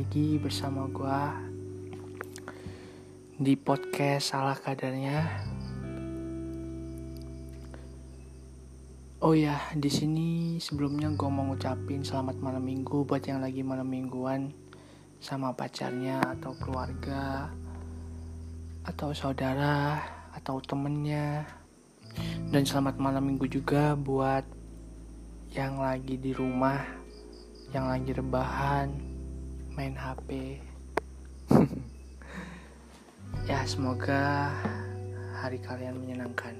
lagi bersama gua di podcast salah kadarnya. Oh ya, di sini sebelumnya gue mau ngucapin selamat malam minggu buat yang lagi malam mingguan sama pacarnya atau keluarga atau saudara atau temennya dan selamat malam minggu juga buat yang lagi di rumah yang lagi rebahan main HP. ya, semoga hari kalian menyenangkan.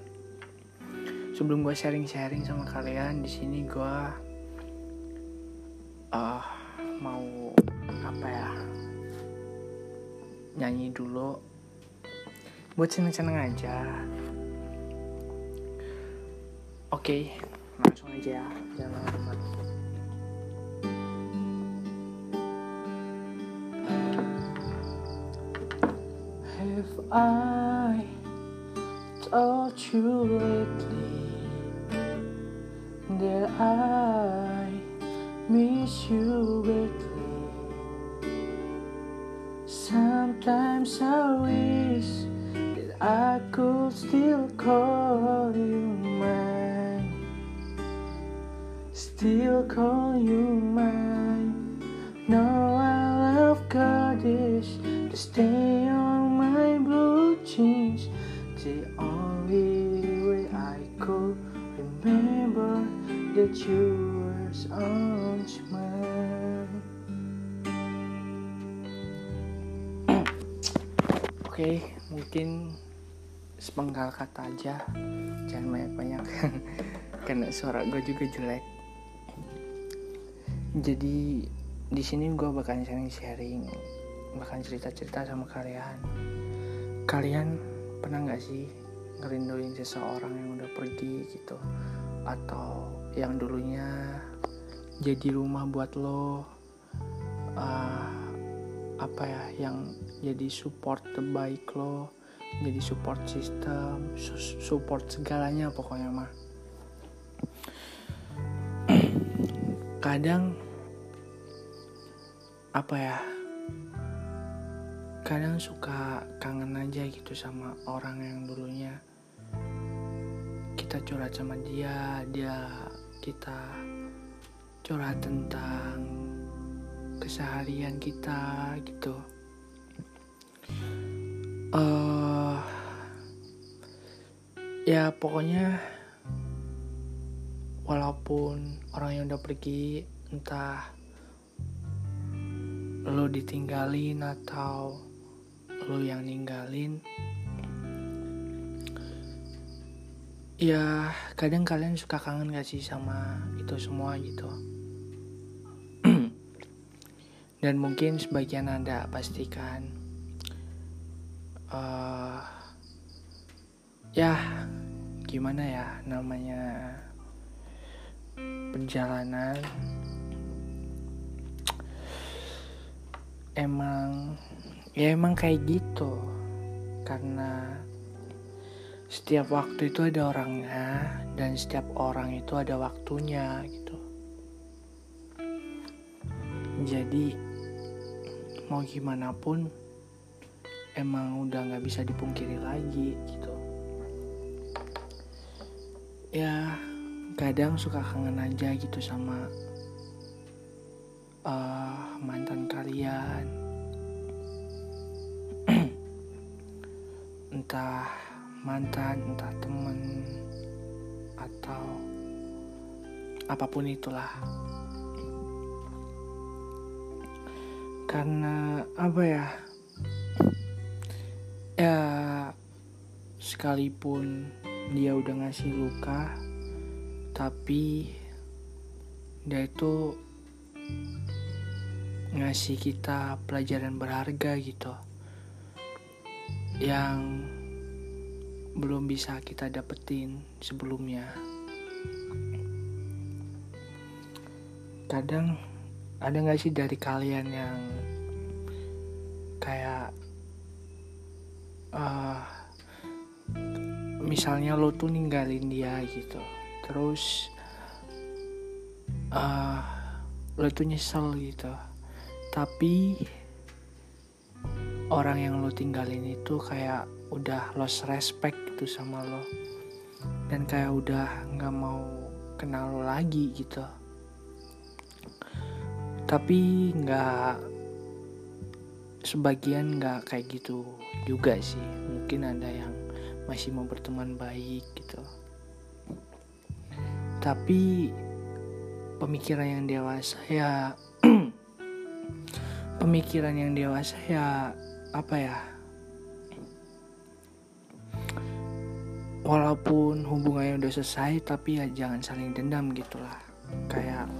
Sebelum gue sharing-sharing sama kalian, di sini gue uh, mau apa ya? Nyanyi dulu buat seneng-seneng aja. Oke, langsung aja ya, jangan Have I told you lately that I miss you greatly? Sometimes I wish that I could still call you mine, still call you mine. No, I love God is to stay that you were on mine. Oke, mungkin sepenggal kata aja, jangan banyak-banyak, karena suara gue juga jelek. Jadi di sini gue bakal sharing-sharing bahkan cerita-cerita sama kalian kalian pernah nggak sih ngerinduin seseorang yang udah pergi gitu atau yang dulunya jadi rumah buat lo uh, apa ya yang jadi support terbaik lo jadi support system support segalanya pokoknya mah. Kadang apa ya kadang suka kangen aja gitu sama orang yang dulunya kita curhat sama dia dia kita curhat tentang keseharian kita gitu. Uh, ya pokoknya walaupun orang yang udah pergi entah lo ditinggalin atau lo yang ninggalin ya kadang kalian suka kangen gak sih sama itu semua gitu? Dan mungkin sebagian anda pastikan uh, ya gimana ya namanya perjalanan. Emang ya emang kayak gitu. Karena setiap waktu itu ada orangnya dan setiap orang itu ada waktunya gitu. Jadi mau gimana pun emang udah nggak bisa dipungkiri lagi gitu. Ya kadang suka kangen aja gitu sama uh, mantan kalian. Entah mantan, entah temen, atau apa pun itulah. Karena apa ya? Ya sekalipun dia udah ngasih luka, tapi dia itu ngasih kita pelajaran berharga gitu yang belum bisa kita dapetin sebelumnya. Kadang ada gak sih dari kalian yang kayak uh, misalnya lo tuh ninggalin dia gitu, terus uh, lo tuh nyesel gitu, tapi orang yang lo tinggalin itu kayak udah lost respect gitu sama lo. Dan kayak udah nggak mau kenal lo lagi gitu. Tapi nggak sebagian nggak kayak gitu juga sih. Mungkin ada yang masih mau berteman baik gitu. Tapi pemikiran yang dewasa ya pemikiran yang dewasa ya apa ya walaupun hubungannya udah selesai tapi ya jangan saling dendam gitulah. Kayak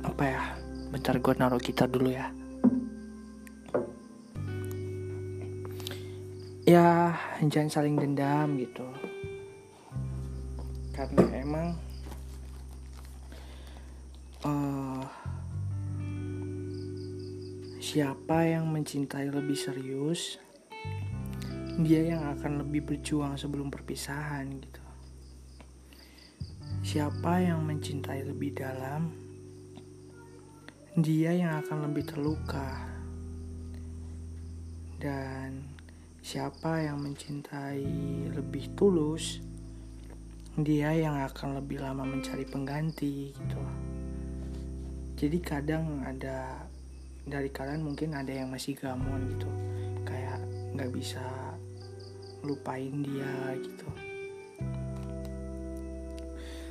apa ya bentar gue naruh kita dulu ya. Ya jangan saling dendam gitu. Karena emang uh, siapa yang mencintai lebih serius dia yang akan lebih berjuang sebelum perpisahan gitu. Siapa yang mencintai lebih dalam dia yang akan lebih terluka. Dan Siapa yang mencintai lebih tulus, dia yang akan lebih lama mencari pengganti gitu. Jadi kadang ada dari kalian mungkin ada yang masih gamon gitu, kayak nggak bisa lupain dia gitu.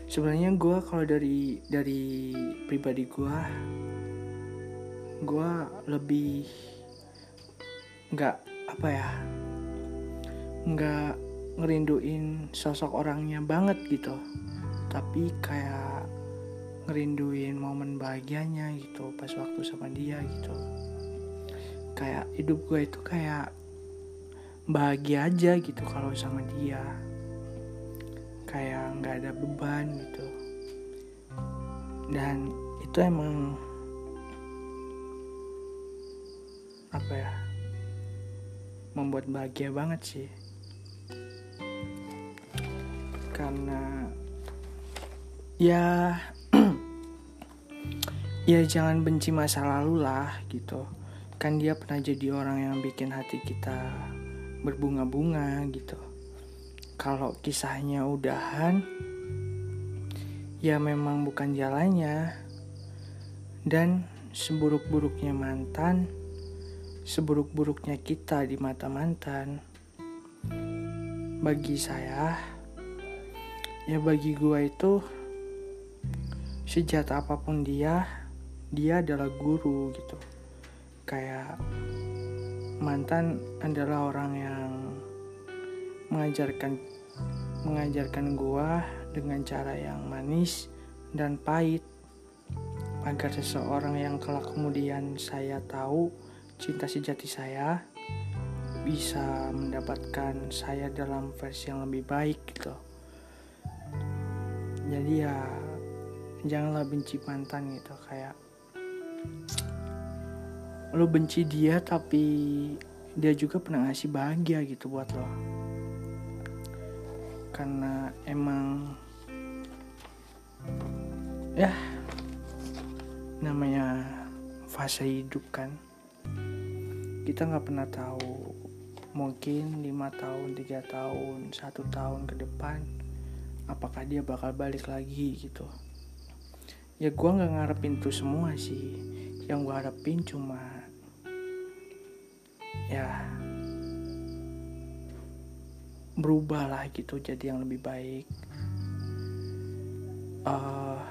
Sebenarnya gue kalau dari dari pribadi gue, gue lebih nggak apa ya nggak ngerinduin sosok orangnya banget gitu tapi kayak ngerinduin momen bahagianya gitu pas waktu sama dia gitu kayak hidup gue itu kayak bahagia aja gitu kalau sama dia. Kayak nggak ada beban gitu. Dan itu emang apa ya membuat bahagia banget sih. Karena ya ya jangan benci masa lalu lah gitu. Kan dia pernah jadi orang yang bikin hati kita berbunga-bunga gitu. Kalau kisahnya udahan ya memang bukan jalannya. Dan seburuk-buruknya mantan seburuk-buruknya kita di mata mantan. Bagi saya ya bagi gue itu sejat apa pun dia dia adalah guru gitu. Kayak mantan adalah orang yang mengajarkan mengajarkan gue dengan cara yang manis dan pahit. Agar seseorang yang kelak kemudian saya tahu cinta sejati saya bisa mendapatkan saya dalam versi yang lebih baik gitu. Jadi ya janganlah benci mantan gitu kayak lo benci dia tapi dia juga pernah ngasih bahagia gitu buat lo. Karena emang ya namanya fase hidup kan. Kita nggak pernah tahu mungkin lima tahun tiga tahun satu tahun ke depan apakah dia bakal balik lagi gitu. Ya gue nggak ngarepin tuh semua sih. Yang gue harapin cuma ya berubah lah gitu jadi yang lebih baik. Uh,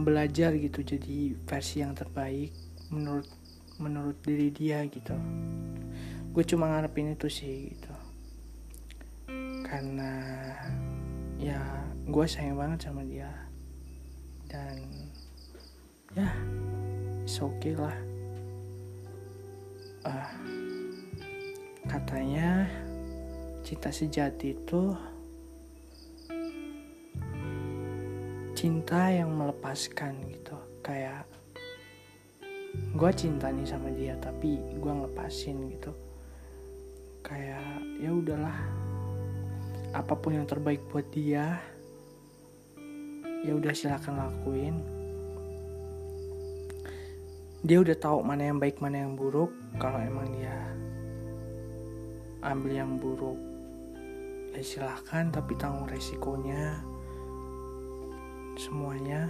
belajar gitu jadi versi yang terbaik menurut menurut diri dia gitu. Gue cuma ngarepin itu sih gitu. Karena ya gue sayang banget sama dia. Dan ya oke okay lah uh, katanya cinta sejati itu cinta yang melepaskan gitu. Kayak gue cinta nih sama dia tapi gue ngelepasin gitu. Kayak ya udahlah. Apa pun yang terbaik buat dia ya udah silakan lakuin dia udah tahu mana yang baik mana yang buruk. Kalau emang dia ambil yang buruk ya silahkan tapi tanggung resikonya semuanya.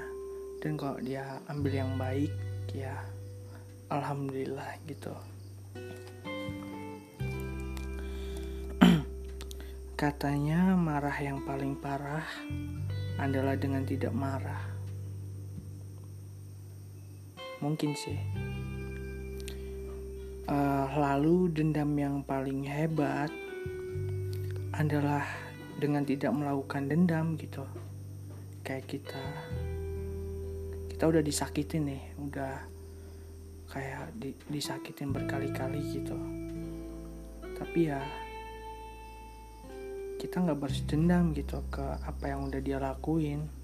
Dan kalau dia ambil yang baik ya alhamdulillah gitu. Katanya marah yang paling parah adalah dengan tidak marah mungkin sih. Uh, lalu dendam yang paling hebat adalah dengan tidak melakukan dendam gitu. Kayak kita kita udah disakitin nih udah kayak di, disakitin berkali-kali gitu. Tapi ya kita nggak balas dendam gitu ke apa yang udah dia lakuin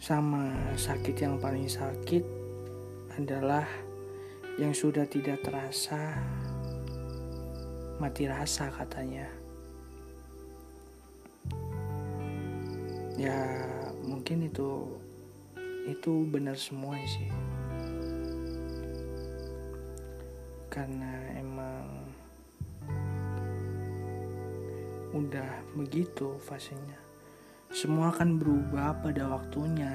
sama sakit yang paling sakit adalah yang sudah tidak terasa mati rasa katanya. Ya mungkin itu itu benar semua sih. Karena emang udah begitu fasenya semua akan berubah pada waktunya.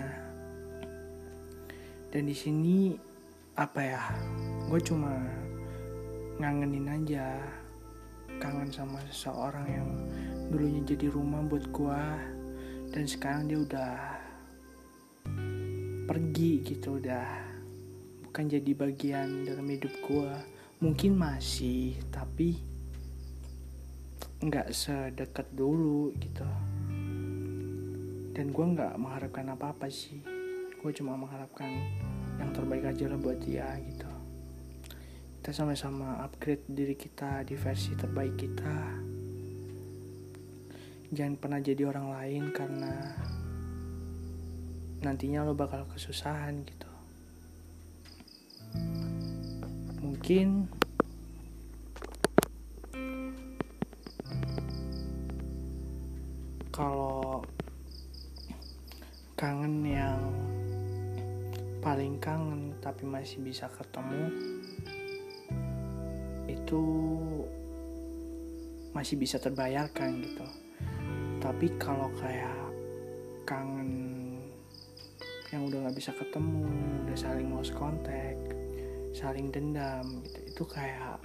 Dan di sini apa ya? Gue cuma ngangenin aja kangen sama seseorang yang dulunya jadi rumah buat gue dan sekarang dia udah pergi gitu udah bukan jadi bagian dalam hidup gue mungkin masih tapi nggak sedekat dulu gitu dan gue nggak mengharapkan apa-apa sih. Gue cuma mengharapkan yang terbaik aja lah buat dia gitu. Kita sama-sama upgrade diri kita di versi terbaik kita. Jangan pernah jadi orang lain karena nantinya lo bakal kesusahan gitu. Mungkin kalau kangen yang paling kangen tapi masih bisa ketemu itu masih bisa terbayarkan gitu. Tapi kalau kayak kangen yang udah nggak bisa ketemu udah saling lost contact saling dendam gitu itu kayak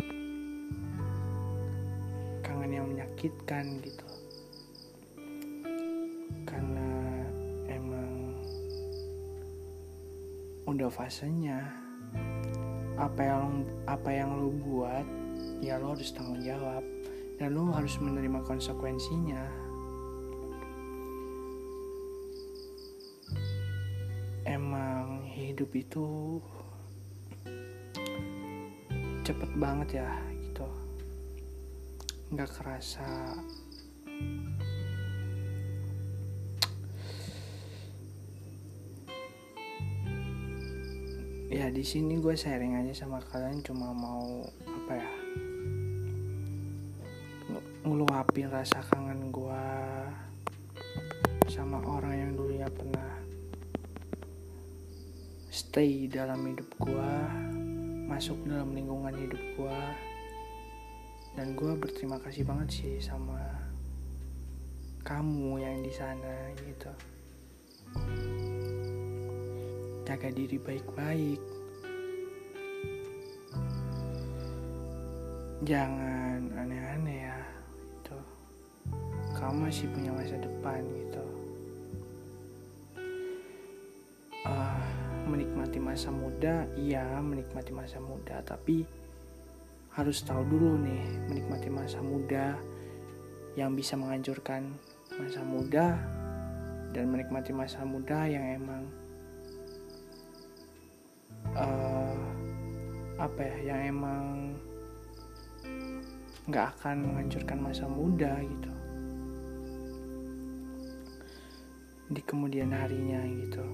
kangen yang menyakitkan gitu udah fasenya. Apa yang apa yang lo buat ya lo harus tanggung jawab. Dan lo harus menerima konsekuensinya. Emang hidup itu cepet banget ya gitu. Nggak kerasa ya di sini gue sharing aja sama kalian cuma mau apa ya ngeluapin rasa kangen gue sama orang yang dulunya pernah stay dalam hidup gue masuk dalam lingkungan hidup gue dan gue berterima kasih banget sih sama kamu yang di sana gitu jaga diri baik-baik. Jangan aneh-aneh ya, itu. Kamu masih punya masa depan gitu. Uh, menikmati masa muda, iya menikmati masa muda, tapi harus tahu dulu nih menikmati masa muda yang bisa menghancurkan masa muda dan menikmati masa muda yang emang uh, apa ya yang emang nggak akan menghancurkan masa muda gitu. Di kemudian harinya gitu.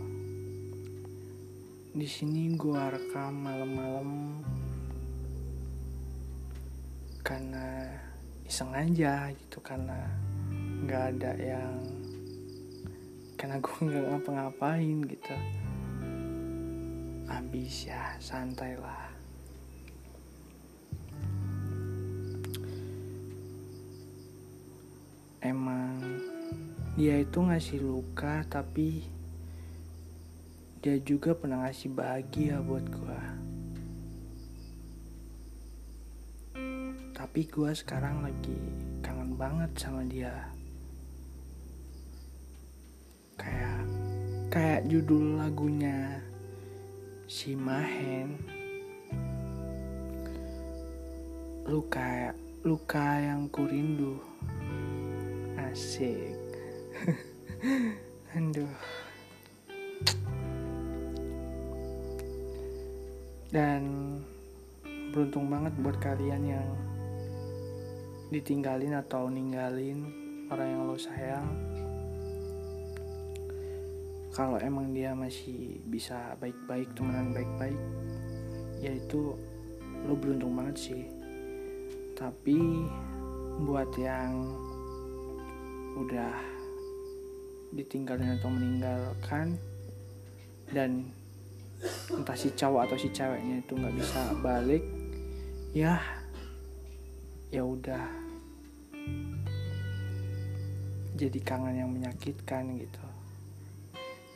Di sini gua rekam malam-malam karena iseng aja gitu karena nggak ada yang karena gue nggak ngapa-ngapain gitu habis ya santai lah. Emang dia itu ngasih luka tapi dia juga pernah ngasih bahagia buat gua. Tapi gua sekarang lagi kangen banget sama dia. Kayak kayak judul lagunya si Mahen. Luka luka yang kurindu. Asik. Aduh. Dan beruntung banget buat kalian yang ditinggalin atau ninggalin orang yang lo sayang kalau emang dia masih bisa baik-baik temenan baik-baik ya itu lo beruntung banget sih. Tapi buat yang udah ditinggalin atau meninggalkan dan entah si cowok atau si ceweknya itu nggak bisa balik ya ya udah. Jadi kangen yang menyakitkan gitu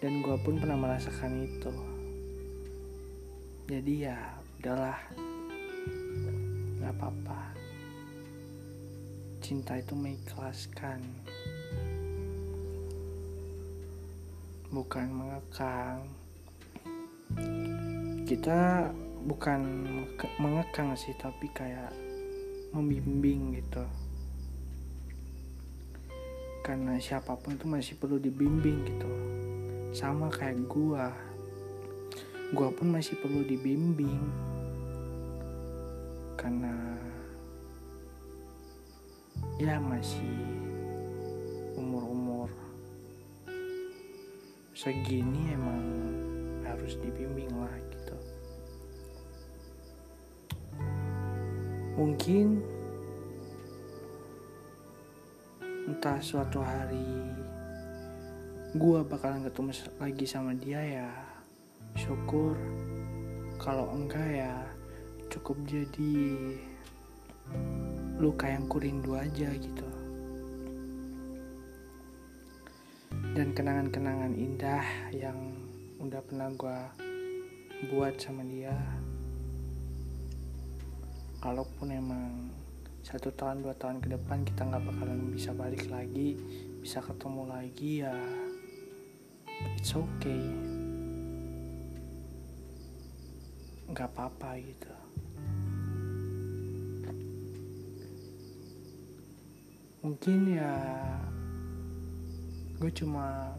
dan gue pun pernah merasakan itu. Jadi ya udahlah. Nggak apa-apa. Cinta itu mengikhlaskan. Bukan mengekang. Kita bukan mengekang sih tapi kayak membimbing gitu. Karena siapa pun itu masih perlu dibimbing gitu sama kayak gua. Gua pun masih perlu dibimbing. Karena ya masih umur-umur segini emang harus dibimbing lah gitu. Mungkin entah suatu hari gua bakalan ketemu lagi sama dia ya syukur. Kalau enggak ya cukup jadi luka yang kurindu aja gitu. Dan kenangan-kenangan indah yang udah pernah gua buat sama dia. Kalaupun emang satu tahun dua tahun ke depan kita nggak bakalan bisa balik lagi bisa ketemu lagi ya it's okay. Nggak apa-apa gitu. Mungkin ya gue cuma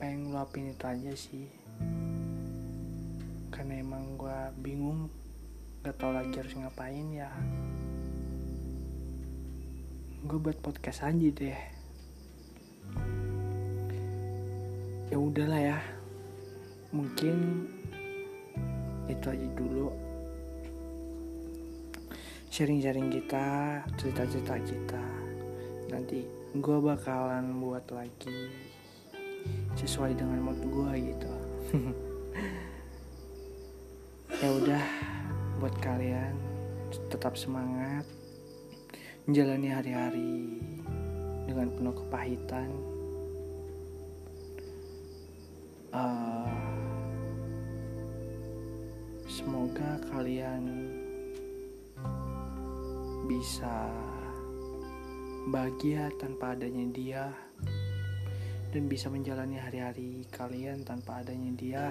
pengen ngeluapin itu aja sih. Karena emang gue bingung gak tau lagi harus ngapain ya. Gue buat podcast aja deh ya udahlah ya. Mungkin itu aja dulu. Sharing-sharing kita cerita-cerita kita. Nanti gue bakalan buat lagi sesuai dengan mood gue gitu. Ya udah buat kalian tetap semangat. Menjalani hari-hari dengan penuh kepahitan uh, semoga kalian bisa bahagia tanpa adanya dia dan bisa menjalani hari-hari kalian tanpa adanya dia.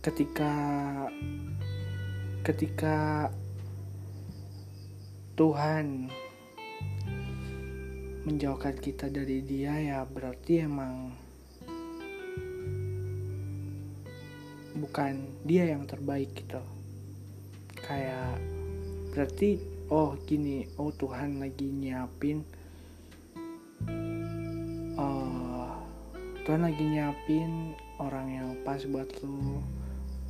Ketika ketika Tuhan menjauhkan kita dari dia ya berarti emang bukan dia yang terbaik gitu. Kayak berarti oh gini oh Tuhan lagi nyiapin uh, Tuhan lagi nyiapin orang yang pas buat lu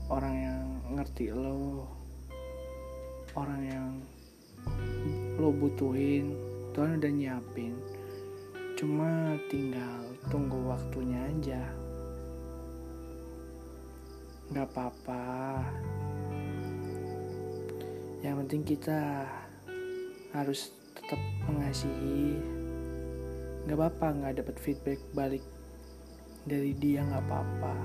orang yang ngerti lo orang yang lo butuhin Tuhan udah nyiapin. Cuma tinggal tunggu waktunya aja. Nggak apa-apa. Yang penting kita harus tetap mengasihi. Nggak apa-apa nggak dapat feedback balik dari dia nggak apa-apa.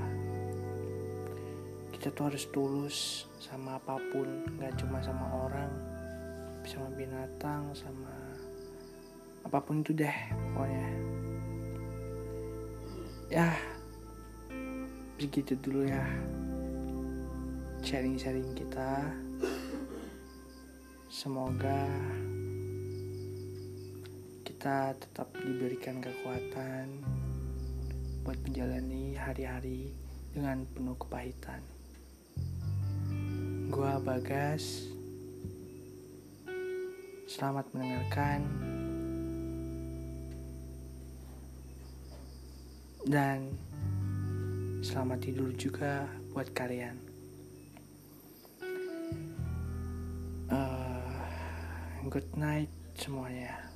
Kita tuh harus tulus sama apa pun nggak cuma sama orang sama binatang sama apa pun itu deh pokoknya ya begitu dulu ya sharing-sharing kita semoga kita tetap diberikan kekuatan buat menjalani hari-hari dengan penuh kepahitan. Gua Bagas. Selamat mendengarkan. Dan selamat tidur juga buat kalian. Uh, good night semuanya.